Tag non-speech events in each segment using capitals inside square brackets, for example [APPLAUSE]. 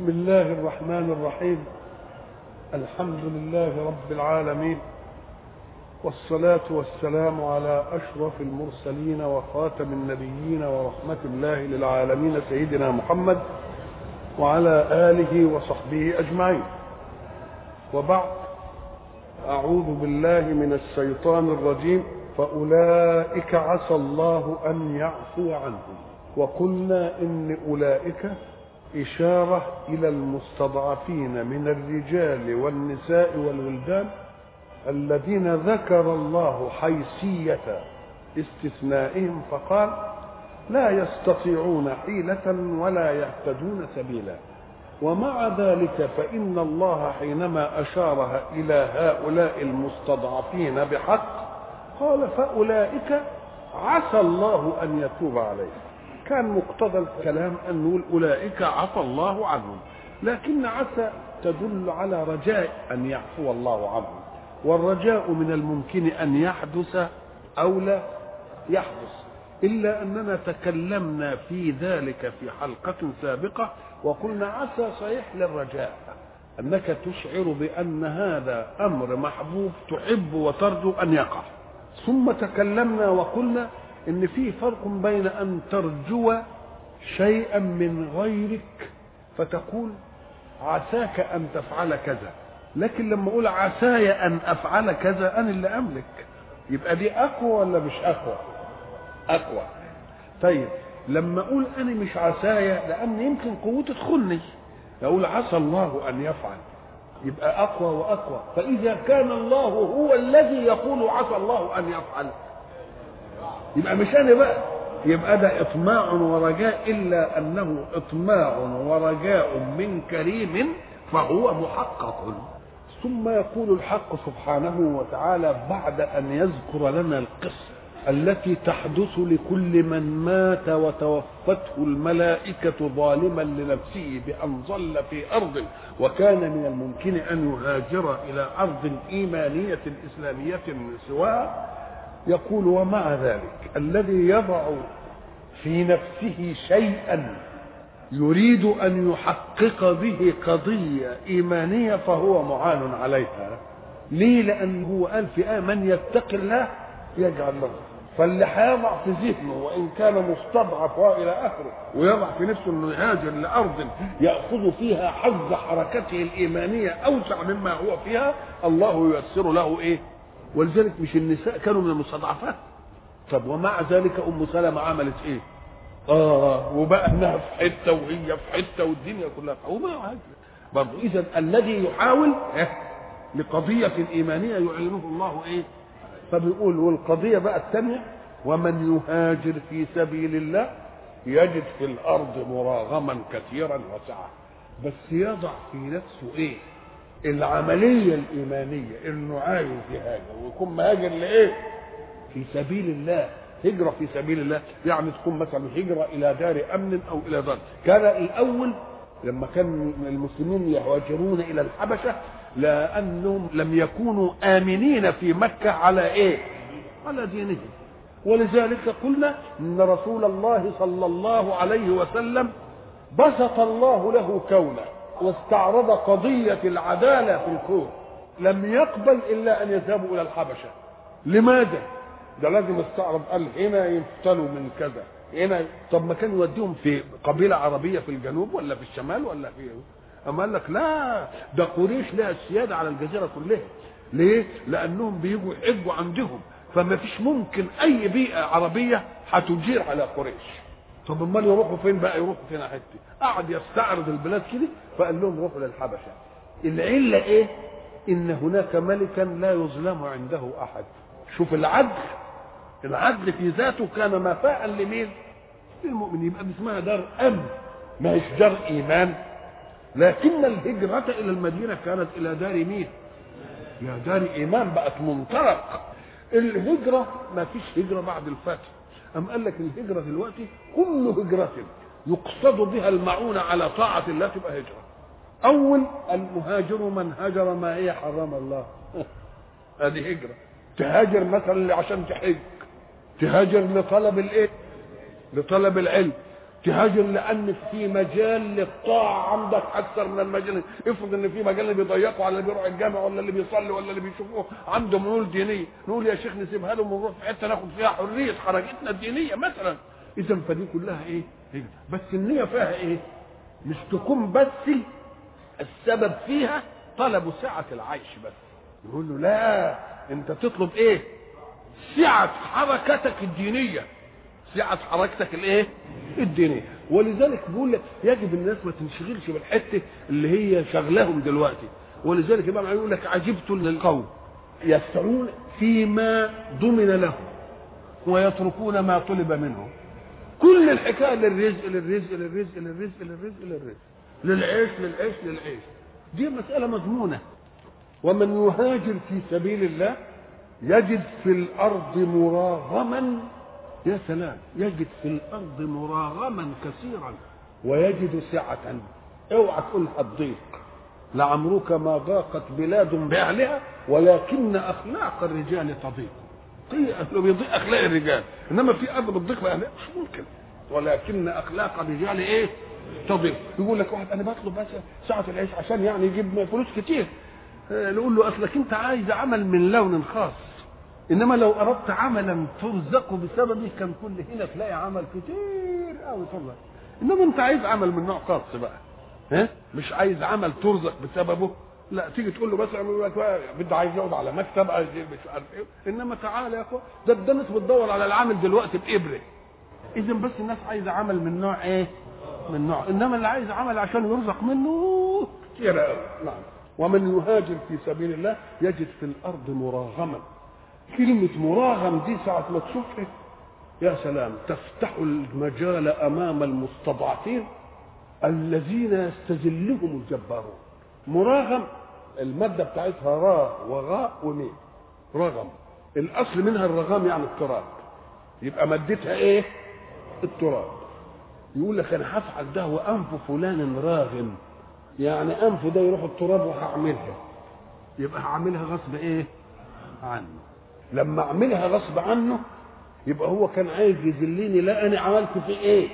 بسم الله الرحمن الرحيم. الحمد لله رب العالمين. والصلاة والسلام على أشرف المرسلين وخاتم النبيين ورحمة الله للعالمين سيدنا محمد وعلى آله وصحبه أجمعين. وبعد أعوذ بالله من الشيطان الرجيم. فأولئك عسى الله أن يعفو عنهم. وقلنا إن أولئك إشارة إلى المستضعفين من الرجال والنساء والولدان الذين ذكر الله حيثية استثنائهم فقال لا يستطيعون حيلة ولا يهتدون سبيلا. ومع ذلك فإن الله حينما أشار إلى هؤلاء المستضعفين بحق قال فأولئك عسى الله أن يتوب عليهم. كان مقتضى الكلام أن نقول أولئك عفى الله عنهم لكن عسى تدل على رجاء أن يعفو الله عنهم والرجاء من الممكن أن يحدث أو لا يحدث إلا أننا تكلمنا في ذلك في حلقة سابقة وقلنا عسى صحيح للرجاء أنك تشعر بأن هذا أمر محبوب تحب وترجو أن يقع ثم تكلمنا وقلنا إن في فرق بين أن ترجو شيئا من غيرك فتقول عساك أن تفعل كذا لكن لما أقول عساي أن أفعل كذا أنا اللي أملك. يبقى دي أقوى ولا مش أقوى؟ أقوى. طيب لما أقول أنا مش عساي لأن يمكن قوتي تخني أقول عسى الله أن يفعل. يبقى أقوى وأقوى. فإذا كان الله هو الذي يقول عسى الله أن يفعل يبقى مش أنا بقى يبقى ده إطماع ورجاء إلا أنه إطماع ورجاء من كريم فهو محقق. ثم يقول الحق سبحانه وتعالى بعد أن يذكر لنا القصة التي تحدث لكل من مات وتوفته الملائكة ظالما لنفسه بأن ظل في أرض وكان من الممكن أن يهاجر إلى أرض إيمانية إسلامية سواها. يقول ومع ذلك الذي يضع في نفسه شيئا يريد أن يحقق به قضية إيمانية فهو معان عليها ليه؟ لأن هو قال في آية من يتق الله يجعل له. فاللي هيضع في ذهنه وإن كان مستضعف والى آخره ويضع في نفسه إنه يهاجر لأرض يأخذ فيها حظ حركته الإيمانية أوسع مما هو فيها الله ييسر له إيه؟ ولذلك مش النساء كانوا من المستضعفات. طب ومع ذلك أم سلمة عملت إيه؟ آه وبقى إنها في حتة وهي في حتة والدنيا كلها وما برضه اذا الذي يحاول إيه؟ لقضية إيمانية يعلنه الله إيه؟ فبيقول والقضية بقى الثانية ومن يهاجر في سبيل الله يجد في الأرض مراغما كثيرا وسعه بس يضع في نفسه إيه؟ العملية الإيمانية إنه عايز يهاجر ويكون مهاجر لإيه؟ في سبيل الله هجرة في سبيل الله يعني تكون مثلا هجرة إلى دار أمن أو إلى دار كان الأول لما كان المسلمين يهاجرون إلى الحبشة لأنهم لم يكونوا آمنين في مكة على إيه؟ على دينهم ولذلك قلنا إن رسول الله صلى الله عليه وسلم بسط الله له كونه واستعرض قضية العدالة في الكون. لم يقبل إلا أن يذهبوا إلى الحبشة. لماذا؟ ده لازم استعرض قال هنا يفتلوا من كذا. هنا طب ما كان يوديهم في قبيلة عربية في الجنوب ولا في الشمال ولا في أما قال لك لا ده قريش لها السيادة على الجزيرة كلها. ليه؟ لأنهم بيجوا يحجوا عندهم. فما فيش ممكن أي بيئة عربية هتجير على قريش. طب أمال يروحوا فين بقى؟ يروحوا فين حتة قعد يستعرض البلاد كده فقال لهم روحوا للحبشة. العلة إيه؟ إن هناك ملكا لا يظلم عنده أحد. شوف العدل. العدل في ذاته كان مفاء لمين؟ للمؤمنين يبقى اسمها دار امن ما هيش دار إيمان. لكن الهجرة إلى المدينة كانت إلى دار مين؟ إلى دار إيمان. بقت منطلق. الهجرة ما فيش هجرة بعد الفتح. أم قال لك الهجرة دلوقتي؟ كل هجرة يقصد بها المعونة على طاعة الله تبقى هجرة. أول المهاجر من هجر ما هي حرم الله. [LAUGHS] هذه هجرة. تهاجر مثلا عشان تحج. تهاجر لطلب الإيه؟ لطلب العلم. تهاجر لأن في مجال للطاعة. عندك أكثر من المجال. افرض إن في مجال بيضيقوا على اللي بيروح الجامع ولا اللي بيصلي ولا اللي بيشوفوه عنده ميول دينية. نقول يا شيخ نسيبها لهم ونروح في حتة ناخد فيها حرية حركتنا الدينية مثلا. اذا فدي كلها إيه؟ هجرة. بس النية فيها إيه؟ مش تكون بس السبب فيها طلب سعة العيش بس. يقول له لا أنت تطلب إيه؟ سعة حركتك الدينية. سعه حركتك الايه؟ الدينية. ولذلك بيقول لك يجب الناس ما تنشغلش بالحتة اللي هي شغلهم دلوقتي. ولذلك الامام علي يقول لك عجبت للقوم يسعون فيما ضمن لهم ويتركون ما طلب منهم. كل الحكاية للرزق للرزق للرزق للرزق للرزق للرزق. للعيش للعيش للعيش. دي مسألة مضمونة. ومن يهاجر في سبيل الله يجد في الأرض مراغما يا سلام يجد في الأرض مراغما كثيرا ويجد سعة. أوعى تقول هتضيق لعمرك ما ضاقت بلاد بأهلها ولكن أخلاق الرجال تضيق. لو بيضيق أخلاق الرجال إنما في أرض بتضيق بأهلها مش ممكن. ولكن أخلاق الرجال إيه؟ تضيق. يقول لك واحد أنا بطلب بس ساعة العيش عشان يعني يجيب فلوس كتير. نقول له أصلك أنت عايز عمل من لون خاص. إنما لو أردت عملا ترزق بسببه كان كل هنا تلاقي عمل كتير قوي ترزق إنما أنت عايز عمل من نوع خاص بقى. ها؟ مش عايز عمل ترزق بسببه. لا تيجي تقول له بس اعمل لك بده عايز يقعد على مكتب عايز مش عارف إيه. إنما تعالى يا اخويا ده الناس بتدور على العامل دلوقتي بإبرة. اذا بس الناس عايزة عمل من نوع إيه؟ من نوع. إنما اللي عايز عمل عشان يرزق منه كتير نعم. ومن يهاجر في سبيل الله يجد في الأرض مراغما. كلمة مراغم دي ساعة ما تشوفها يا سلام تفتح المجال أمام المستضعفين الذين يستذلهم الجبارون. مراغم المادة بتاعتها راء وغاء وميم. رغم. الأصل منها الرغام يعني التراب. يبقى مادتها إيه؟ التراب. يقول لك أنا هفعل ده وأنف فلان راغم. يعني أنف ده يروح التراب وهعملها. يبقى هعملها غصب إيه؟ عنه. لما أعملها غصب عنه يبقى هو كان عايز يذلني. لا أنا عملت في إيه؟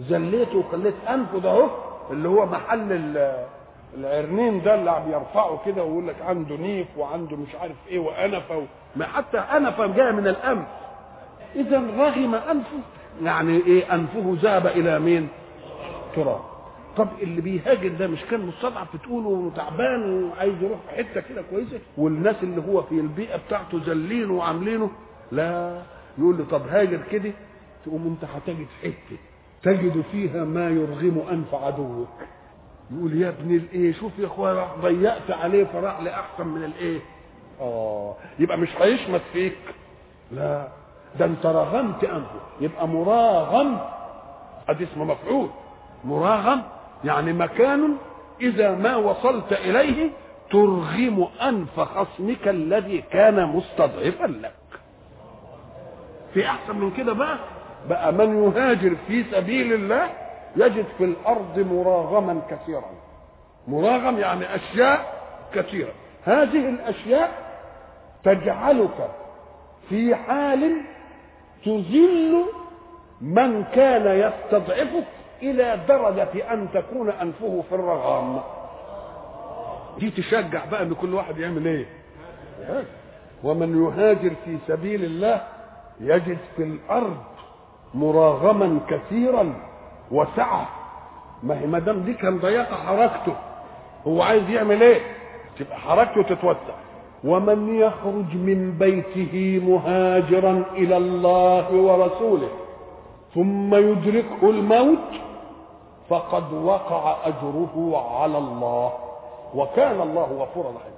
ذليته وخليت انفه ده أهو اللي هو محل العرنين ده اللي بيرفعه كده ويقول لك عنده نيف وعنده مش عارف إيه وأنفه ما حتى أنفه جاية من الأنف. اذا رغم أنفه يعني إيه أنفه ذهب إلى مين؟ تراب. طب اللي بيهاجر ده مش كان مستضعف بتقوله وتعبان وعايز يروح حتة كده كويسة؟ والناس اللي هو في البيئة بتاعته ذلينه وعاملينه؟ لا. يقول له طب هاجر كده تقوم انت هتجد حتة تجد فيها ما يرغم أنف عدوك. يقول يا ابن الإيه شوف يا أخويا ضيقت عليه فراح لأحسن من الإيه؟ آه يبقى مش هيشمت فيك. لا. ده انت رغمت أنفه. يبقى مراغم. أدي اسمه مفعول. مراغم. يعني مكان إذا ما وصلت إليه ترغم أنف خصمك الذي كان مستضعفا لك. في أحسن من كده بقى؟ بقى من يهاجر في سبيل الله يجد في الأرض مراغما كثيرا. مراغم يعني أشياء كثيرة. هذه الأشياء تجعلك في حال تذل من كان يستضعفك إلى درجة أن تكون أنفه في الرغام دي تشجع بقى إن كل واحد يعمل إيه؟ ومن يهاجر في سبيل الله يجد في الأرض مراغما كثيرا وسعة. ما هي ما دام دي كان ضيقه حركته هو عايز يعمل إيه؟ تبقى حركته تتوسع. ومن يخرج من بيته مهاجرا إلى الله ورسوله ثم يدركه الموت فقد وقع أجره على الله وكان الله غفورا رحيما.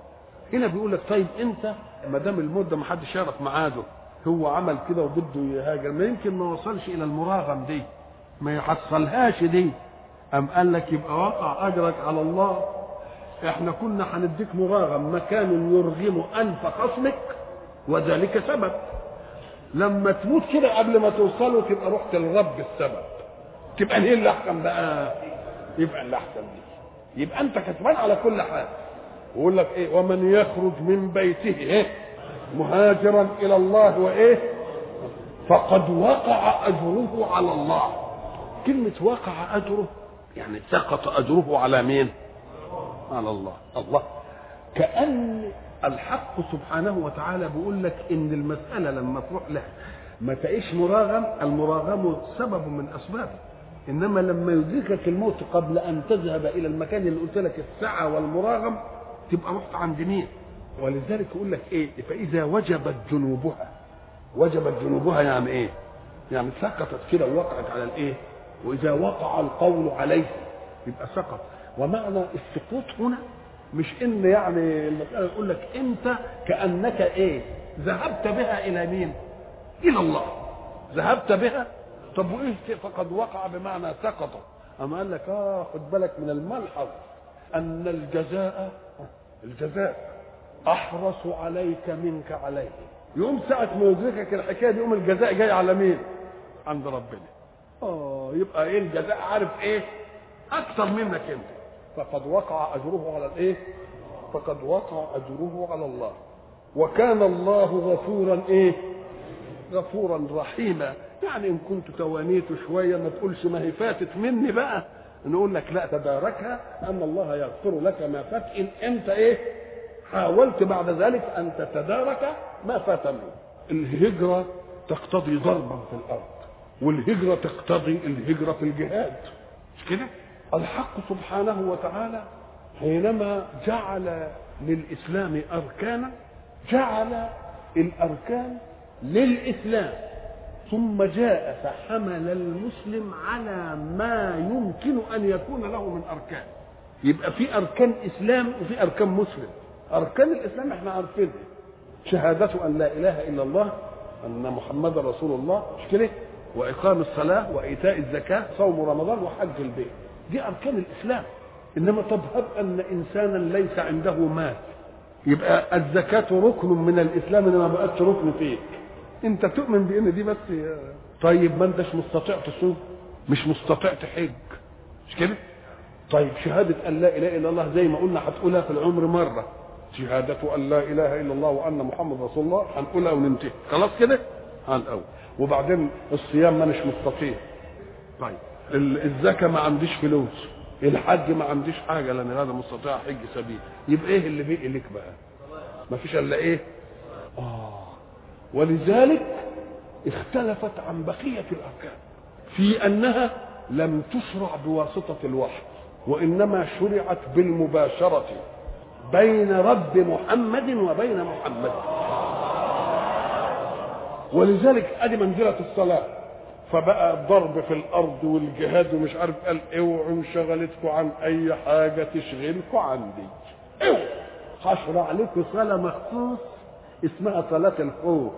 هنا بيقول لك طيب أنت ما دام الموت ده ما حدش يعرف ميعاده هو عمل كده وبده يهاجر ما يمكن ما وصلش إلى المراغم دي ما يحصلهاش دي. أم قال لك يبقى وقع أجرك على الله؟ إحنا كنا هنديك مراغم مكان يرغم أنف خصمك وذلك سبب. لما تموت كده قبل ما توصلوا تبقى رحت للرب السبب. تبقى ليه احسن بقى؟ يبقى اللي احسن دي يبقى أنت كسبان على كل حال. ويقول لك إيه؟ ومن يخرج من بيته إيه؟ مهاجرا إلى الله وإيه؟ فقد وقع أجره على الله. كلمة وقع أجره يعني سقط أجره على مين؟ على الله. الله. كأن الحق سبحانه وتعالى بيقول لك إن المسألة لما تروح لها ما تعيش مراغم المراغم سبب من أسبابه. إنما لما يدركك الموت قبل أن تذهب إلى المكان اللي قلت لك السعة والمراغم تبقى رحت عند مين؟ ولذلك يقول لك إيه؟ فإذا وجبت جنوبها وجبت جنوبها يعني إيه؟ يعني سقطت كده ووقعت على الإيه؟ وإذا وقع القول عليه يبقى سقط ومعنى السقوط هنا مش إن يعني المسألة يقول لك أنت كأنك إيه ذهبت بها إلى مين إلى الله ذهبت بها طب وإيه فقد وقع بمعنى سقط أما قال لك آه خد بالك من الملحظ أن الجزاء الجزاء أحرص عليك منك عليه يوم ساعة ما يدركك الحكاية دي يوم الجزاء جاي على مين؟ عند ربنا. آه يبقى إيه الجزاء عارف إيه؟ أكثر منك أنت. فقد وقع أجره على الإيه؟ فقد وقع أجره على الله. وكان الله غفورا إيه؟ غفورا رحيما. يعني إن كنت توانيت شوية ما تقولش ما هي فاتت مني بقى. نقول لك لا تداركها أن الله يغفر لك ما فات. إن أنت إيه؟ حاولت بعد ذلك أن تتدارك ما فات منك. الهجرة تقتضي ضربا في الأرض والهجرة تقتضي الهجرة في الجهاد. مش كده؟ الحق سبحانه وتعالى حينما جعل للإسلام أركانا جعل الأركان للإسلام. ثم جاء فحمل المسلم على ما يمكن أن يكون له من أركان. يبقى في أركان إسلام وفي أركان مسلم. أركان الإسلام إحنا عارفينها شهادة أن لا إله إلا الله أن محمد رسول الله. مش كده؟ وإقام الصلاة وإيتاء الزكاة صوم رمضان وحج البيت. دي أركان الإسلام. إنما هب أن إنسانا ليس عنده مال. يبقى الزكاة ركن من الإسلام إنما ما بقتش ركن فيك انت تؤمن بان دي بس طيب ما انتش مستطيع تصوم مش مستطيع تحج. مش كده؟ طيب شهادة أن لا إله إلا الله زي ما قلنا هتقولها في العمر مرة. شهادة أن لا إله إلا الله وأن محمد رسول الله هنقولها وننتهي. خلاص كده؟ الأول. وبعدين الصيام ما مش مستطيع. طيب الزكاة ما عنديش فلوس. الحج ما عنديش حاجة لأن هذا مستطيع حج سبيل. يبقى إيه اللي بيقي لك بقى؟ ما فيش إلا إيه؟ ولذلك اختلفت عن بقية الأركان في أنها لم تشرع بواسطة الوحي وإنما شرعت بالمباشرة بين رب محمد وبين محمد. ولذلك ادي منزلة الصلاة فبقى الضرب في الأرض والجهاد ومش عارف قال اوعوا انشغلتكم عن أي حاجة تشغلكم عندي. اوعوا! هشرع لكم صلاة مخصوص. اسمها صلاة الخوف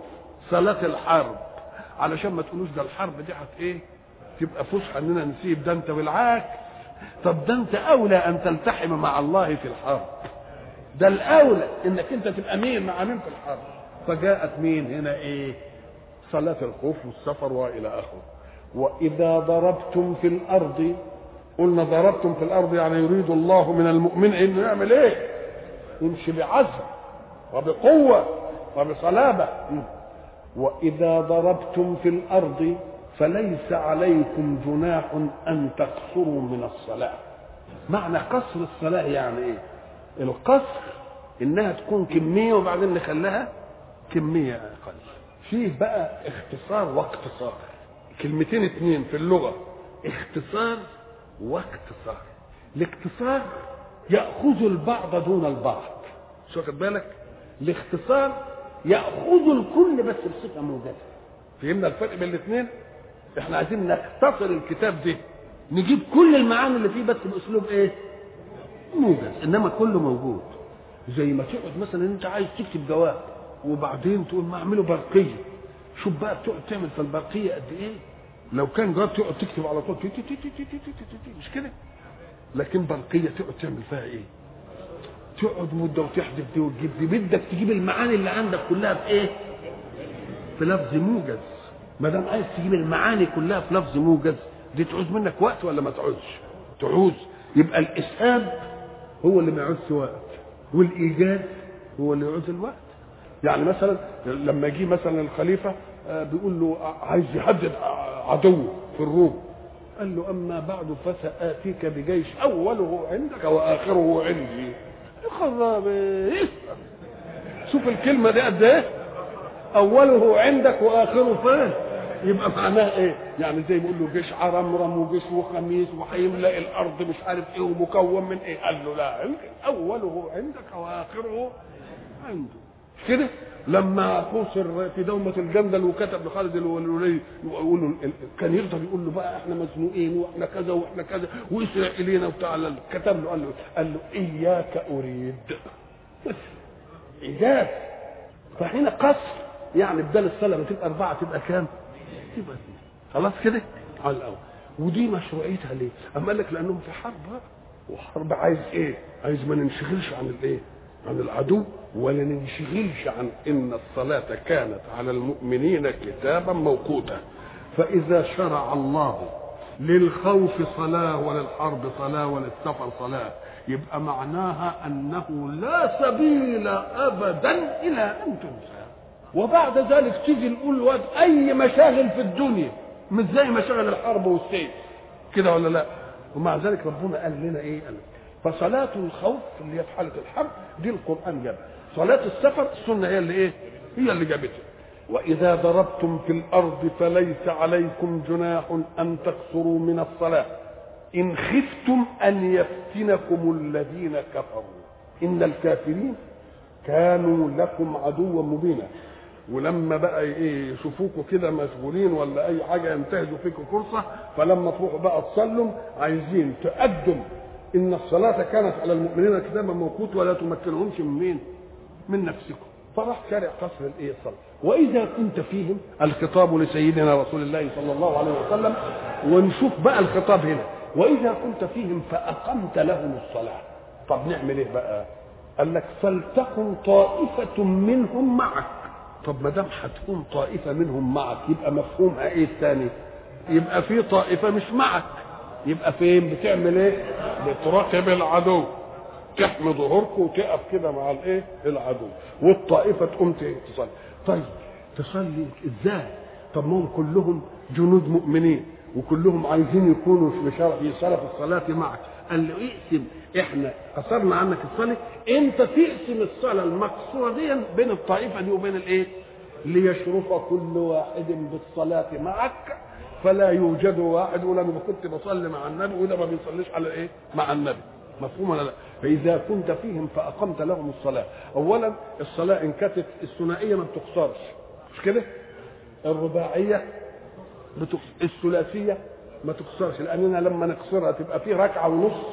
صلاة الحرب. علشان ما تقولوش ده الحرب دي هت إيه؟ تبقى فسحة إننا نسيب ده أنت بالعكس. طب ده أنت أولى أن تلتحم مع الله في الحرب. ده الأولى إنك أنت تبقى مين؟ مع مين في الحرب؟ فجاءت مين هنا إيه؟ صلاة الخوف والسفر وإلى آخره. وإذا ضربتم في الأرض قلنا ضربتم في الأرض يعني يريد الله من المؤمن إنه يعمل إيه؟ يمشي بعزم وبقوة. وبصلابه وإذا ضربتم في الأرض فليس عليكم جناح أن تقصروا من الصلاة. معنى قصر الصلاة يعني إيه؟ القصر إنها تكون كمية وبعدين نخليها كمية أقل. فيه بقى اختصار واقتصار. كلمتين اتنين في اللغة. اختصار واقتصار. الاختصار يأخذ البعض دون البعض. شو واخد بالك؟ الاختصار يأخذ الكل بس بصفة موجزة. فهمنا الفرق بين الاثنين؟ إحنا عايزين نختصر الكتاب ده. نجيب كل المعاني اللي فيه بس بأسلوب إيه؟ موجز. إنما كله موجود. زي ما تقعد مثلا أنت عايز تكتب جواب وبعدين تقول ما أعمله برقية. شوف بقى بتقعد تعمل في البرقية قد إيه؟ لو كان جواب تقعد تكتب على طول. تي تي تي تي تي تي تي تي. مش كده؟ لكن برقية تقعد تعمل فيها إيه؟ تقعد مدة وتحذف دي وتجيب دي بدك تجيب المعاني اللي عندك كلها في إيه؟ في لفظ موجز. ما دام عايز تجيب المعاني كلها في لفظ موجز دي تعوز منك وقت ولا ما تعوزش؟ تعوز. يبقى الإسهاب هو اللي ما يعوزش وقت والايجاز هو اللي يعوز الوقت. يعني مثلا لما يجي مثلا الخليفة بيقول له عايز يحدد عدو في الروم. قال له أما بعد فسأتيك بجيش أوله عندك وآخره عندي. خراب شوف الكلمة دي قد إيه؟ أوله عندك وآخره فين يبقى معناه إيه؟ يعني زي بيقول له جيش عرمرم وجيش وخميس وهيملا الأرض مش عارف إيه ومكون من إيه؟ قال له لا أوله عندك وآخره عنده. كده لما خسر في دومة الجندل وكتب لخالد الولي يقول له كان يقدر يقول له بقى إحنا مزنوقين وإحنا كذا وإحنا كذا واسرع إلينا وبتاع كتب له قال له قال له إياك أريد إياك فهنا قصر يعني بدل ما تبقى أربعة تبقى كام؟ تبقى خلاص كده؟ على الأول ودي مشروعيتها ليه؟ أما قال لك لأنهم في حرب بقى وحرب عايز إيه؟ عايز ما ننشغلش عن الإيه؟ عن العدو ولا ننشغلش عن إن الصلاة كانت على المؤمنين كتابا موقوتا. فإذا شرع الله للخوف صلاة وللحرب صلاة وللسفر صلاة يبقى معناها أنه لا سبيل أبدا إلى أن تنسى. وبعد ذلك تيجي نقول أي مشاغل في الدنيا مش زي مشاغل الحرب والسيف. كده ولا لا؟ ومع ذلك ربنا قال لنا إيه؟ قال فصلاة الخوف اللي هي في حالة الحرب دي القرآن جابها. صلاة السفر السنة هي اللي إيه؟ هي اللي جابتها. وإذا ضربتم في الأرض فليس عليكم جناح أن تقصروا من الصلاة. إن خفتم أن يفتنكم الذين كفروا. إن الكافرين كانوا لكم عدوا مبينا. ولما بقى إيه يشوفوكوا كده مشغولين ولا أي حاجة ينتهزوا فيكم فرصة فلما تروحوا بقى تصلوا عايزين تقدم إن الصلاة كانت على المؤمنين كتابا موقوت ولا تمكنهمش من مين؟ من نفسكم. فراح شارع قصر الإيه؟ الصلاة. وإذا كنت فيهم الخطاب لسيدنا رسول الله صلى الله عليه وسلم ونشوف بقى الخطاب هنا. وإذا كنت فيهم فأقمت لهم الصلاة. طب نعمل إيه بقى؟ قال لك فلتكن طائفة منهم معك. طب ما دام هتكون طائفة منهم معك يبقى مفهومها إيه الثاني؟ يبقى في طائفة مش معك. يبقى فين؟ بتعمل إيه؟ بتراقب العدو تحمي ظهورك وتقف كده مع الايه؟ العدو. والطائفة تقوم تصلي. طيب تصلي إزاي؟ طب ما هم كلهم جنود مؤمنين وكلهم عايزين يكونوا في شرف الصلاة معك. قال له اقسم إحنا قصرنا عنك الصلاة. انت تقسم الصلاة المقصورة دي بين الطائفة دي وبين الايه؟ ليشرف كل واحد بالصلاة معك. فلا يوجد واحد يقول أنا كنت بصلي مع النبي وده ما بيصليش على إيه؟ مع النبي. مفهوم ولا لا؟ فإذا كنت فيهم فأقمت لهم الصلاة، اولا الصلاة إن كانت الثنائية ما بتقصرش. مش كده؟ الرباعية بتقصر الثلاثية ما تقصرش. لاننا لما نقصرها تبقى في ركعة ونص.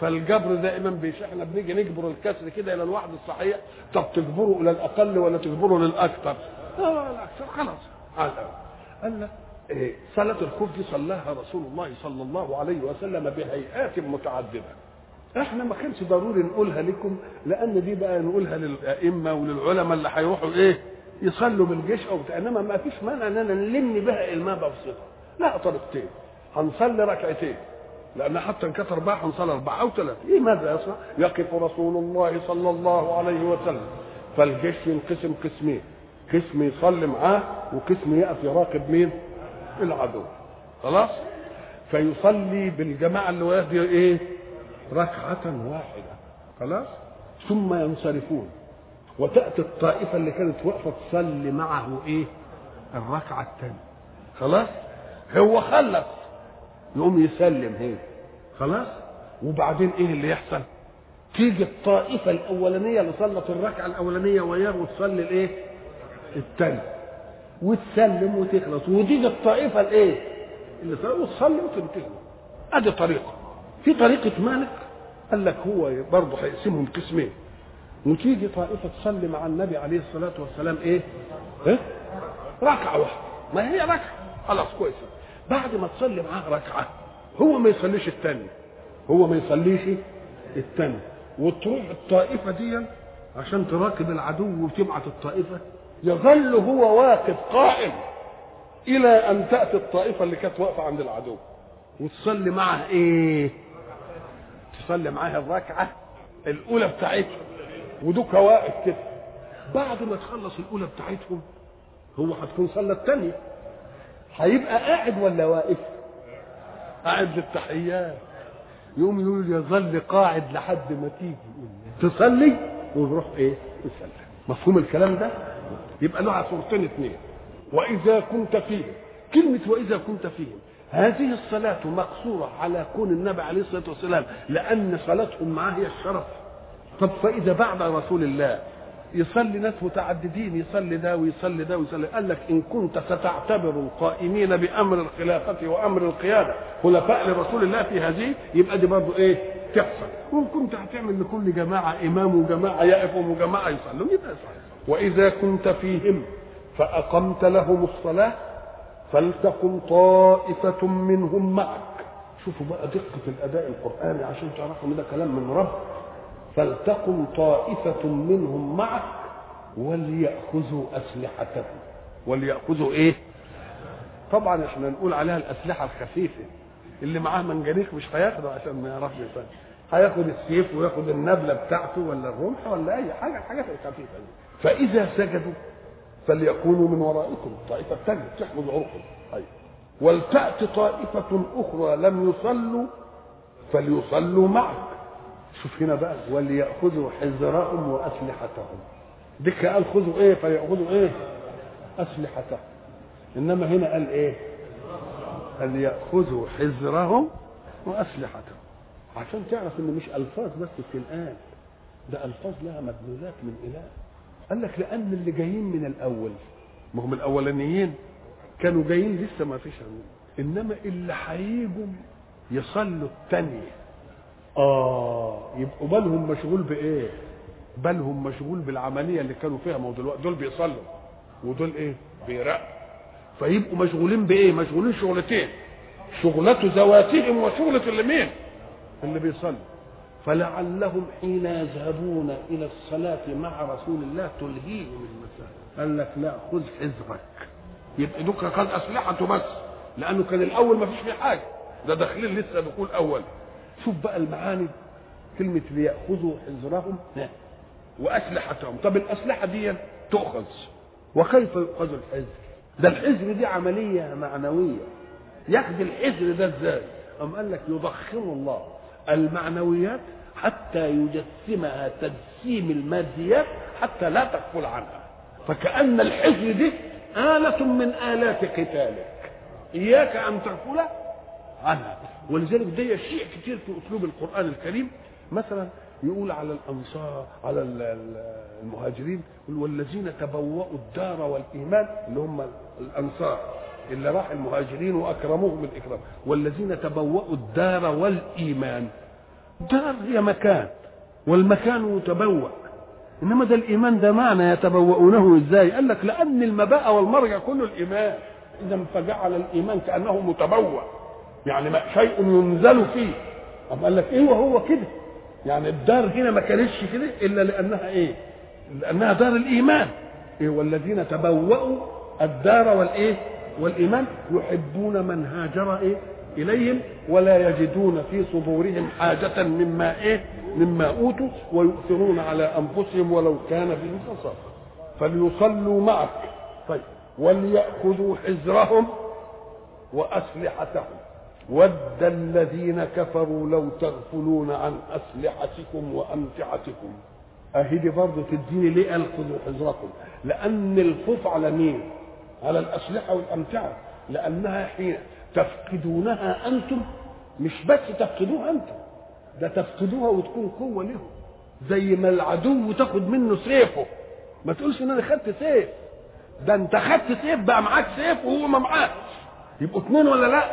فالجبر دائما بيش إحنا بنيجي نجبر الكسر كده إلى الواحد الصحيح. طب تجبره إلى الأقل ولا تجبره للأكثر؟ لا الاكثر خلاص. على قال لك صلاة الخوف دي صلاها رسول الله صلى الله عليه وسلم بهيئات متعددة. إحنا ما كانش ضروري نقولها لكم لأن دي بقى نقولها للأئمة وللعلماء اللي هيروحوا إيه يصلوا بالجيش أو بتاع. إنما ما فيش مانع اننا نلم بها الماء بسيطه لا طريقتين. هنصلي ركعتين. لأن حتى إن كانت أربعة هنصلي أربعة أو ثلاثة. إيه ماذا يصنع؟ يقف رسول الله صلى الله عليه وسلم. فالجيش ينقسم قسمين. قسم يصلي معاه وقسم يقف يراقب مين؟ العدو. خلاص؟ فيصلي بالجماعة اللي وياه إيه؟ ركعة واحدة. خلاص؟ ثم ينصرفون. وتأتي الطائفة اللي كانت واقفة تصلي معه إيه؟ الركعة الثانية خلاص؟ هو خلص. يقوم يسلم هي خلاص؟ وبعدين إيه اللي يحصل؟ تيجي الطائفة الأولانية اللي صلت الركعة الأولانية وياه وتصلي الإيه؟ الثانية وتسلم وتخلص. وتيجي الطائفه الإيه؟ اللي وتصلي وتنتهي. ادي طريقة. في طريقة مالك قال لك هو برضه هيقسمهم قسمين. وتيجي طائفة تصلي مع النبي عليه الصلاة والسلام إيه؟ إيه؟ ركعة واحدة. ما هي ركعة؟ خلاص كويس. بعد ما تصلي معاه ركعة هو ما يصليش الثانية. هو ما يصليش الثانية. وتروح الطائفة دي عشان تراقب العدو وتبعت الطائفة. يظل هو واقف قائم إلى أن تأتي الطائفة اللي كانت واقفة عند العدو. وتصلي معها إيه؟ تصلي معاها الركعة الأولى بتاعتهم. ودوك واقف كده. بعد ما تخلص الأولى بتاعتهم هو هتكون صلى الثانية هيبقى قاعد ولا واقف؟ قاعد للتحيات. يقوم يقول يظل قاعد لحد ما تيجي. تصلي ويروح إيه؟ يصلي. مفهوم الكلام ده؟ يبقى له صورتين اثنين وإذا كنت فيهم. كلمة وإذا كنت فيهم. هذه الصلاة مقصورة على كون النبي عليه الصلاة والسلام لأن صلاتهم معاه هي الشرف. طب فإذا بعد رسول الله يصلي ناس متعددين يصلي ده ويصلي ده ويصلي قال لك إن كنت ستعتبر القائمين بأمر الخلافة وأمر القيادة. خلفاء لرسول الله في هذه يبقى دي برضه إيه؟ تحصل. وإن كنت هتعمل لكل جماعة إمام وجماعة يقفوا وجماعة يصلوا يبقى صحيح. وإذا كنت فيهم فأقمت لهم الصلاة فلتقم طائفة منهم معك. شوفوا بقى دقة الأداء القرآني عشان تعرفوا إن ده كلام من رب. فلتقم طائفة منهم معك وليأخذوا أسلحتهم. وليأخذوا إيه؟ طبعا إحنا نقول عليها الأسلحة الخفيفة. اللي معاه منجنيق مش هياخده عشان ما يعرفش يصلي هياخد السيف وياخد النبلة بتاعته ولا الرمح ولا أي حاجة الحاجات الخفيفة دي. فإذا سجدوا فليكونوا من ورائكم. الطائفة الثانية تحفظ عرقهم أيوة ولتأت طائفة أخرى لم يصلوا فليصلوا معك. شوف هنا بقى وليأخذوا حذرهم وأسلحتهم. ديك قال خذوا إيه؟ فليأخذوا إيه؟ أسلحتهم. إنما هنا قال إيه؟ قال يأخذوا حذرهم وأسلحتهم. عشان تعرف إن مش ألفاظ بس بتنقال ده ألفاظ لها مدلولات من إله. قال لك لأن اللي جايين من الأول ما هم الأولانيين. كانوا جايين لسه ما فيش إنما اللي هيجوا يصلوا الثانية آه يبقوا بالهم مشغول بإيه؟ بالهم مشغول بالعملية اللي كانوا فيها. ما دلوقتي دول بيصلوا. ودول إيه؟ بيراقبوا. فيبقوا مشغولين بإيه؟ مشغولين شغلتين. شغلة ذواتهم وشغلة اللي مين؟ اللي بيصلوا. فلعلهم حين يذهبون إلى الصلاة مع رسول الله تلهيهم المسألة قال لك لا خذ حذرك. يبقى دوك كان أسلحته بس لأنه كان الأول ما فيش فيه حاجة. ده داخلين لسه دخول أول. شوف بقى المعاني. كلمة ليأخذوا حذرهم وأسلحتهم. طب الأسلحة دي تؤخذ. وكيف يؤخذ الحذر؟ ده الحذر دي عملية معنوية. ياخذ الحذر ده إزاي؟ أم قال لك يضخم الله. المعنويات حتى يجسمها تجسيم الماديات حتى لا تغفل عنها. فكأن الحذر دي آلة من آلات قتالك. إياك أن تغفل عنها. ولذلك ده شيء كتير في أسلوب القرآن الكريم. مثلا يقول على الأنصار على المهاجرين والذين تبوأوا الدار والإيمان اللي هم الأنصار اللي راح المهاجرين وأكرموهم الاكرام والذين تبوأوا الدار والإيمان. دار هي مكان والمكان يتبوأ إنما ده الإيمان ده معنى يتبوؤونه إزاي؟ قال لك لأن المباء والمرجع كله الإيمان. إذا فجعل الإيمان كأنه متبوأ. يعني شيء ينزل فيه. أم قال لك إيه وهو كده؟ يعني الدار هنا ما كانتش كده إلا لأنها إيه؟ لأنها دار الإيمان. إيه والذين تبوأوا الدار والإيه؟ والإيمان يحبون من هاجر إيه؟ إليهم ولا يجدون في صدورهم حاجة مما إيه؟ مما أوتوا ويؤثرون على أنفسهم ولو كان بهم خصاصة فليصلوا معك. طيب. وليأخذوا حذرهم وأسلحتهم. ود الذين كفروا لو تغفلون عن أسلحتكم وأمتعتكم. أهدي برضه تديني ليه قال خذوا حذركم؟ لأن الخوف على مين؟ على الأسلحة والأمتعة. لأنها حين تفقدونها أنتم. مش بس تفقدوها أنتم ده تفقدوها وتكون قوة لهم. زي ما العدو تاخد منه سيفه. ما تقولش إن أنا خدت سيف. ده أنت خدت سيف بقى معاك سيف وهو ما معاكش يبقوا اثنين ولا لأ؟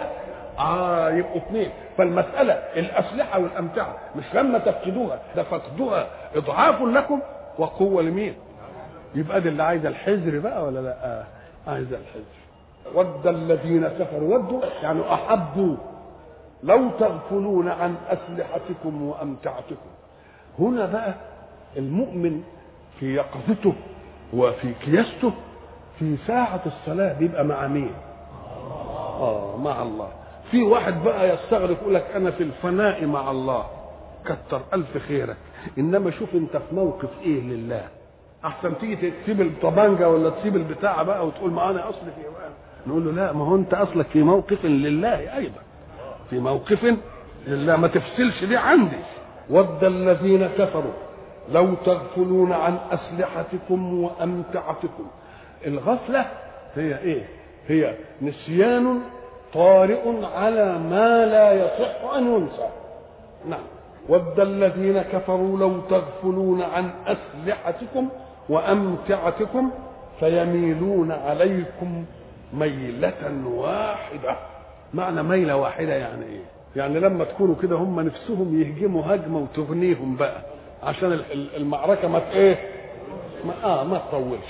آه يبقوا اثنين فالمسألة الأسلحة والأمتعة مش لما تفقدوها ده فقدوها. إضعاف لكم وقوة لمين؟ يبقى دي اللي عايزة الحذر بقى ولا لأ؟ آه عايزة الحذر ود الذين كفروا ودوا يعني أحبوا لو تغفلون عن أسلحتكم وأمتعتكم. هنا بقى المؤمن في يقظته وفي كياسته في ساعة الصلاة بيبقى مع مين؟ آه مع الله. في واحد بقى يستغرق يقول لك أنا في الفناء مع الله. كتر ألف خيرك. إنما شوف أنت في موقف إيه لله. أحسن تيجي تسيب الطبانجة ولا تسيب البتاع بقى وتقول ما أنا أصلي في نقول له لا ما هو انت اصلك في موقف لله أيضا. في موقف لله ما تفصلش دي عندي. ود الذين كفروا لو تغفلون عن أسلحتكم وأمتعتكم. الغفلة هي إيه؟ هي نسيان طارئ على ما لا يصح أن ينسى. نعم. ود الذين كفروا لو تغفلون عن أسلحتكم وأمتعتكم فيميلون عليكم ميلة واحدة. معنى ميلة واحدة يعني إيه؟ يعني لما تكونوا كده هم نفسهم يهجموا هجمة وتغنيهم بقى عشان المعركة ما إيه؟ ما آه ما تطولش.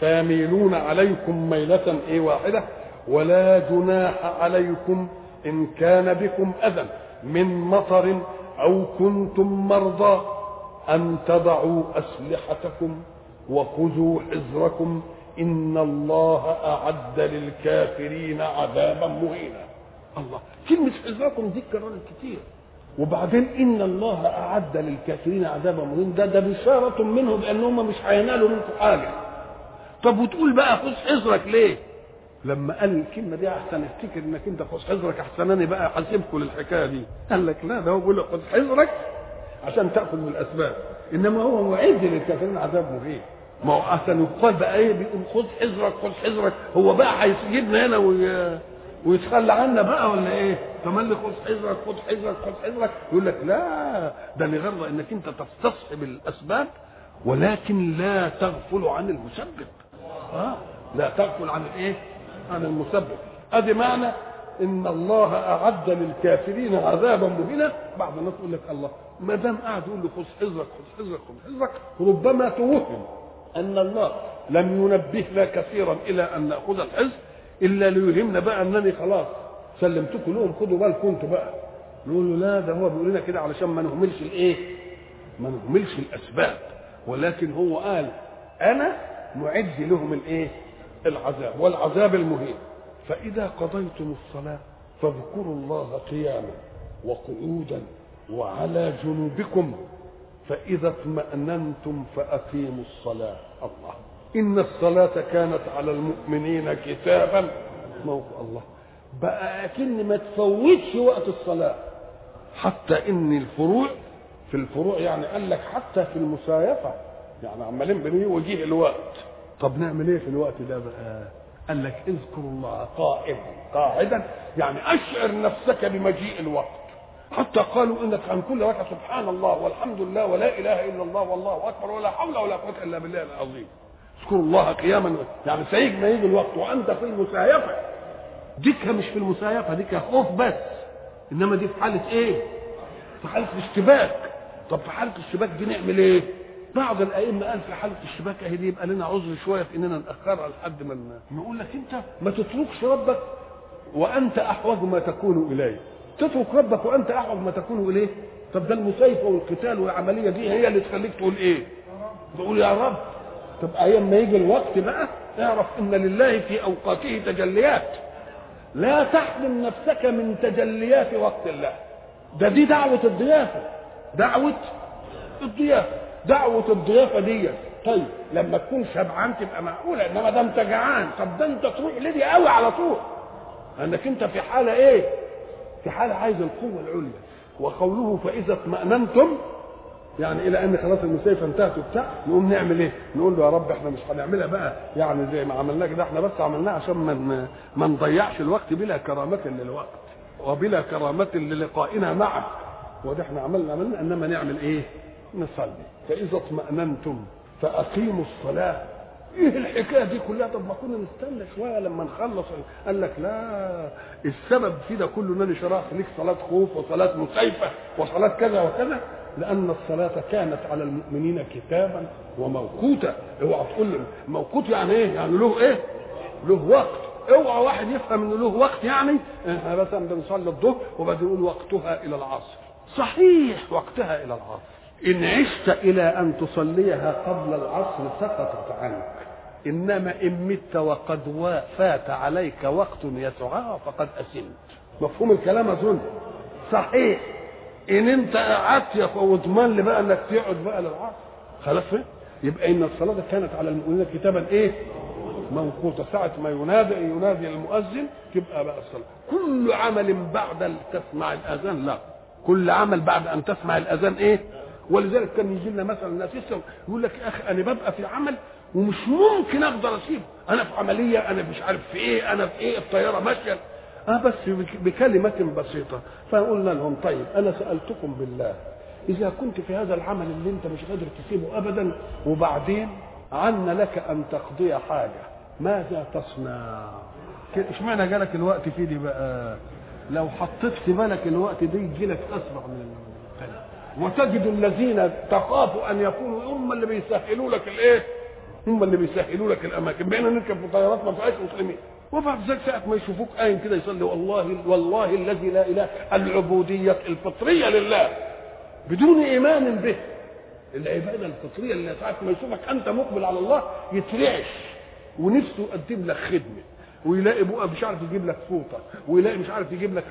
فيميلون عليكم ميلة إيه واحدة؟ ولا جناح عليكم إن كان بكم أذى من مطر أو كنتم مرضى أن تضعوا أسلحتكم وخذوا حذركم ان الله اعد للكافرين عذابا مهينا. الله. كلمه حذركم دي اتكررت كتير. وبعدين ان الله اعد للكافرين عذابا مهينا. ده ده بشارة منه بانهم مش هينالوا منكم حاجة. طب وتقول بقى خذ حذرك ليه؟ لما قال الكلمة دي أحسن افتكر إنك أنت خذ حذرك احسن أنا بقى احاسبكم للحكاية دي. قال لك لا ده هو بيقول لك خذ حذرك عشان تأخذ بالاسباب إنما هو معد للكافرين عذاب مهين. ما هو احسن يقال بقى إيه بيقول خذ حذرك خذ حذرك. هو بقى هيسيبنا هنا وي... ويتخلى عنا بقى ولا إيه؟ تملي خذ حذرك خذ حذرك خذ حذرك. يقول لك لا ده لغرض إنك أنت تستصحب الأسباب ولكن لا تغفل عن المسبب. آه لا تغفل عن الايه؟ عن المسبب. أدي معنى إن الله أعد للكافرين عذابا مهينا. بعض الناس يقول لك الله ما دام قاعد يقول له خذ حذرك خذ حذرك خذ حذرك ربما توهم. أن الله لم ينبهنا كثيرا إلى أن نأخذ الحزب إلا ليهمنا بقى أنني خلاص سلمتكم لهم خدوا بالكم أنتوا بقى نقول له لا ده هو بيقول لنا كده علشان ما نهملش الإيه؟ ما نهملش الأسباب ولكن هو قال أنا معد لهم الإيه؟ العذاب والعذاب المهين فإذا قضيتم الصلاة فاذكروا الله قياما وقعودا وعلى جنوبكم فإذا اطمأننتم فأقيموا الصلاة. الله. إن الصلاة كانت على المؤمنين كتابا. موقع الله. بقى أكن ما تفوتش وقت الصلاة. حتى إن الفروع في الفروع يعني قال لك حتى في المسايفة. يعني عمالين بنيه وجيه الوقت. طب نعمل إيه في الوقت ده بقى؟ قال لك اذكروا الله قائما. قاعدا. يعني أشعر نفسك بمجيء الوقت. حتى قالوا إنك عن كل ركعه سبحان الله والحمد لله ولا إله إلا الله والله أكبر ولا حول ولا قوة إلا بالله العظيم. اذكروا الله قياما. يعني سيجي ما يجي الوقت وأنت في المسايفه ديكها مش في المسايفه ديكها خوف بس. إنما دي في حالة إيه؟ في حالة الاشتباك طب في حالة الاشتباك دي نعمل إيه؟ بعض الأئمة قال في حالة الاشتباك أهي دي يبقى لنا عذر شوية في إننا نأخرها لحد ما نقول لك أنت ما تتركش ربك وأنت أحوج ما تكون إليه. تترك ربك وأنت احوج ما تكون إليه. طب ده المسايفه والقتال والعملية دي هي اللي تخليك تقول إيه؟ تقول يا رب. طب أيام ما يجي الوقت بقى اعرف إن لله في أوقاته تجليات. لا تحرم نفسك من تجليات وقت الله. ده دي دعوة الضيافة. دعوة الضيافة. دعوة الضيافة دي. طيب لما تكون شبعان تبقى معقولة إنما ده أنت جعان. طب ده أنت تروح لدي قوي على طول. انك أنت في حالة إيه؟ في حالة عايز القوة العليا وقوله فإذا اطمأننتم يعني إلى أن خلاص المسيفة انتهت وبتاع نقوم نعمل إيه؟ نقول له يا رب إحنا مش هنعملها بقى يعني زي ما عملناه كده إحنا بس عملناها عشان ما ما نضيعش الوقت بلا كرامة للوقت وبلا كرامة للقائنا معك وده إحنا عملنا عملنا إنما نعمل إيه؟ نصلي فإذا اطمأننتم فأقيموا الصلاة إيه الحكاية دي كلها. طب ما كنا نستنى شوية لما نخلص. قال لك لا السبب في ده كله إنني شرعت ليك صلاة خوف وصلاة مسيفه وصلاة كذا وكذا لأن الصلاة كانت على المؤمنين كتابا وموقوتا. اوعى تقول لي موقوت يعني إيه؟ يعني له إيه؟ له وقت. اوعى واحد يفهم إنه له وقت يعني؟ إحنا مثلا بنصلي الظهر وبعدين نقول وقتها إلى العصر. صحيح وقتها إلى العصر. إن عشت إلى أن تصليها قبل العصر سقطت عنك. إنما إن مت وقد فات عليك وقت يسعها فقد أسمت مفهوم الكلام أظن صحيح. إن أنت قعدت واضمن لي بقى إنك تقعد بقى للعصر. خلاص؟ يبقى إن الصلاة كانت على المؤمنين كتابا إيه؟ موقوتة ساعة ما ينادي ينادي المؤذن تبقى بقى الصلاة. كل عمل بعد أن تسمع الأذان لا. كل عمل بعد أن تسمع الأذان إيه؟ ولذلك كان يجي لنا مثلا ناس يقول لك يا أخي أنا ببقى في عمل ومش ممكن أقدر أسيبه أنا في عملية أنا مش عارف في إيه أنا في إيه الطيارة ماشية آه بس بكلمة بسيطة فقلنا لهم طيب أنا سألتكم بالله إذا كنت في هذا العمل اللي أنت مش قادر تسيبه أبدا وبعدين عنا لك أن تقضي حاجة ماذا تصنع؟ إشمعنى جالك الوقت في دي بقى؟ لو حطيت في بالك الوقت ده يجي لك أسرع من الثاني وتجد الذين تخاف أن يكونوا هم اللي بيسهلوا لك الإيه؟ هم اللي بيسهلوا لك الأماكن. بقينا نركب في طيارات ما فيهاش مسلمين. وبعد ذلك ساعة ما يشوفوك قايم كده يصلي والله والله الذي لا اله العبودية الفطرية لله. بدون إيمان به. العبادة الفطرية اللي ساعة ما يشوفك أنت مقبل على الله يترعش. ونفسه يقدم لك خدمة. ويلاقي بقى مش عارف يجيب لك فوطة. ويلاقي مش عارف يجيب لك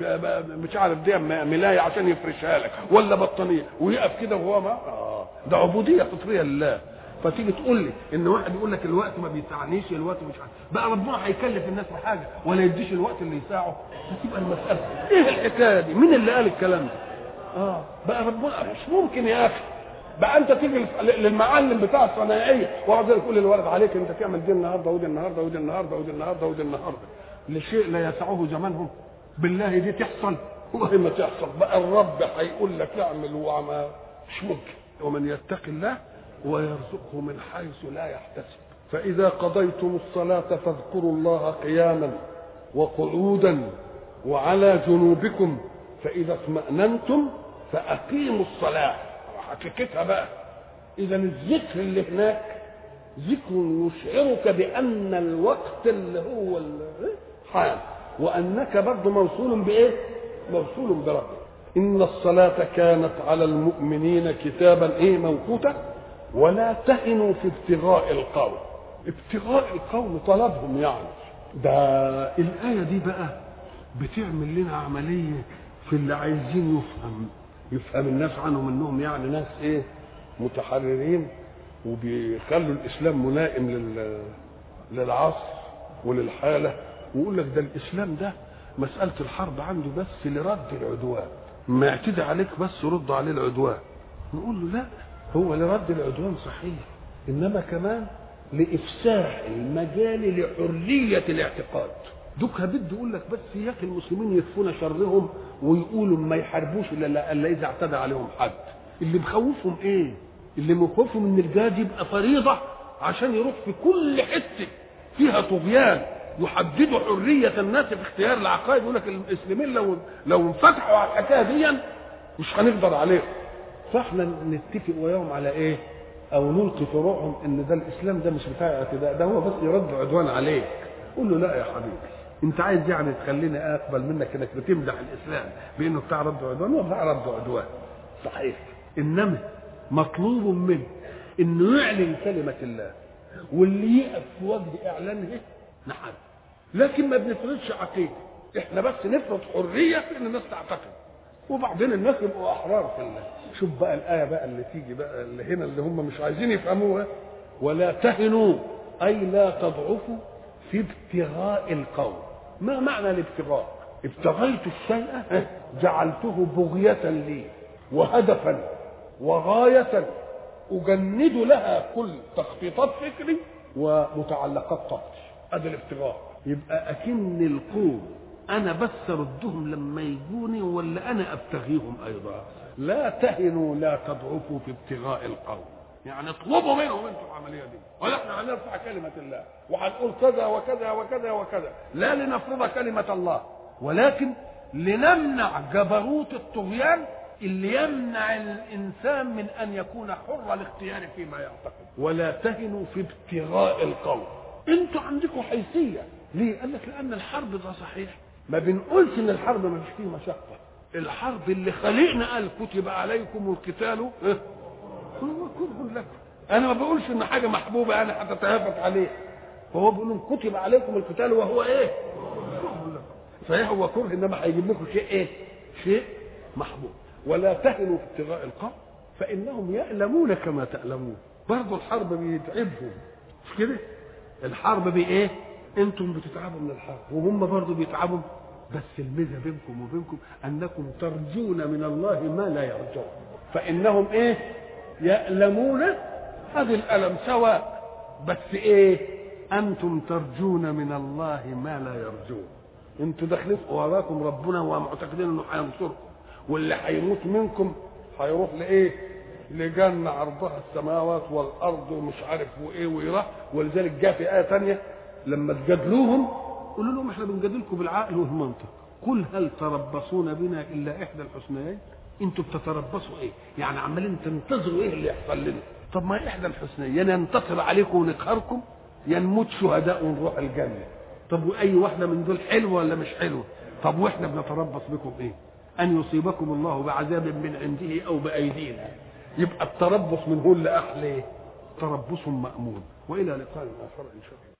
مش عارف دي ملاية عشان يفرشها لك. ولا بطانية. ويقف كده وهو ما آه. ده عبودية فطرية لله. فتيجي تقول لي إن واحد يقول لك الوقت ما بيسعنيش الوقت مش عارف. بقى ربنا هيكلف الناس بحاجه ولا يديش الوقت اللي يساعه؟ فتبقى المسألة. إيه الحكاية دي؟ مين اللي قال الكلام ده؟ آه بقى ربنا مش ممكن يا أخي. بقى أنت تيجي للمعلم بتاع الصنايعية وقعد يقول للولد عليك أنت تعمل دي النهارده ودي النهارده ودي النهارده ودي النهارده ودي النهارده. لشيء لا يسعه زمانهم بالله دي تحصل. والله ما تحصل. بقى الرب هيقول لك اعمل وعمل. مش ممكن. ومن يتق الله ويرزقه من حيث لا يحتسب. فإذا قضيتم الصلاة فاذكروا الله قياما وقعودا وعلى جنوبكم فإذا اطمأننتم فأقيموا الصلاة. حقيقتها بقى. إذا الذكر اللي هناك ذكر يشعرك بأن الوقت اللي هو حال وأنك برضه موصول بإيه؟ موصول بربك. إن الصلاة كانت على المؤمنين كتابا إيه موقوتا؟ ولا تهنوا في ابتغاء القوم ابتغاء القوم طلبهم يعني. ده الآية دي بقى بتعمل لنا عملية في اللي عايزين يفهم. يفهم الناس عنهم انهم يعني ناس إيه؟ متحررين وبيخلوا الإسلام ملائم لل للعصر وللحالة. ويقول لك ده الإسلام ده مسألة الحرب عنده بس لرد العدوان. ما يعتدي عليك بس رد عليه العدوان. نقول له لا. هو لرد العدوان صحيح إنما كمان لإفساح المجال لحرية الاعتقاد. دوك بده يقول لك بس اياك المسلمين يخفون شرهم ويقولوا ما يحاربوش إلا إلا إذا اعتدى عليهم حد. اللي مخوفهم إيه؟ اللي مخوفهم إن الجهاد يبقى فريضة عشان يروح في كل حتة فيها طغيان يحددوا حرية الناس في اختيار العقائد يقول لك المسلمين لو لو انفتحوا على الحكاية دي مش هنقدر عليهم. فاحنا نتفق وياهم على إيه؟ أو نلقي في روحهم إن ده الإسلام ده مش بتاع اعتداء ده هو بس يرد عدوان عليك. قول له لا يا حبيبي. أنت عايز يعني تخليني أقبل منك إنك بتمدح الإسلام بإنه بتاع رد عدوان؟ هو بتاع رد عدوان. صحيح. إنما مطلوب منه إنه يعلن كلمة الله. واللي يقف في وجه إعلانه نحن. لكن ما بنفرضش عقيدة. إحنا بس نفرض حرية في إن الناس تعتقد. وبعدين الناس يبقوا أحرار في الله. شوف بقى الآية بقى اللي تيجي بقى اللي هنا اللي هم مش عايزين يفهموها. ولا تهنوا أي لا تضعفوا في ابتغاء القوم ما معنى الابتغاء؟ ابتغيت الشيء جعلته بغية لي وهدفا وغاية أجند لها كل تخطيطات فكري ومتعلقات طاقتي. هذا الابتغاء. يبقى أكن القوم أنا بس أردهم لما يجوني ولا أنا أبتغيهم أيضا؟ لا تهنوا لا تضعفوا في ابتغاء القوم يعني اطلبوا منهم أنتم العملية دي. ولا إحنا هنرفع كلمة الله. وهنقول كذا وكذا وكذا وكذا. لا لنفرض كلمة الله. ولكن لنمنع جبروت الطغيان اللي يمنع الإنسان من أن يكون حر الاختيار فيما يعتقد. ولا تهنوا في ابتغاء القوم أنتوا عندكم حيثية. ليه؟ قال لك لأن الحرب ده صحيح. ما بنقولش إن الحرب ما فيش فيه مشقة. الحرب اللي خلقنا قال كتب عليكم القتال هو كره لكم أنا ما بقولش إن حاجة محبوبة أنا هتتهافت عليه. فهو بيقول كتب عليكم القتال وهو إيه؟ صحيح هو كره إنما هيجيب لكم شيء إيه؟ شيء محبوب. ولا تهنوا في ابتغاء القوم فإنهم يألمون كما تألمون. برضه الحرب بيتعبهم. مش كده؟ الحرب بإيه؟ أنتم بتتعبوا من الحرب وهم برضه بيتعبوا بس الميزة بينكم وبينكم أنكم ترجون من الله ما لا يرجون. فإنهم إيه؟ يألمون هذه الألم سواء. بس إيه؟ أنتم ترجون من الله ما لا يرجون. أنتوا داخلين وراكم ربنا ومعتقدين إنه هينصركم واللي هيموت منكم هيروح لإيه؟ لجنة عرضها السماوات والأرض ومش عارف وإيه ويراح ولذلك جاء في آية ثانية لما تجادلوهم قولوا لهم إحنا بنجادلكم بالعقل والمنطق قل هل تربصون بنا إلا إحدى الحسنيين؟ أنتوا بتتربصوا إيه؟ يعني عمالين تنتظروا إيه اللي يحصل لنا؟ طب ما إحدى الحسنيين يا ننتصر عليكم ونقهركم يا نموت شهداء ونروح الجنه طب وأي واحدة من دول حلوة ولا مش حلوة؟ طب وإحنا بنتربص بكم إيه؟ أن يصيبكم الله بعذاب من عنده أو بأيدينا. يبقى التربص من هو اللي أحلى تربص مأمون. وإلى لقاء آخر إن شاء الله.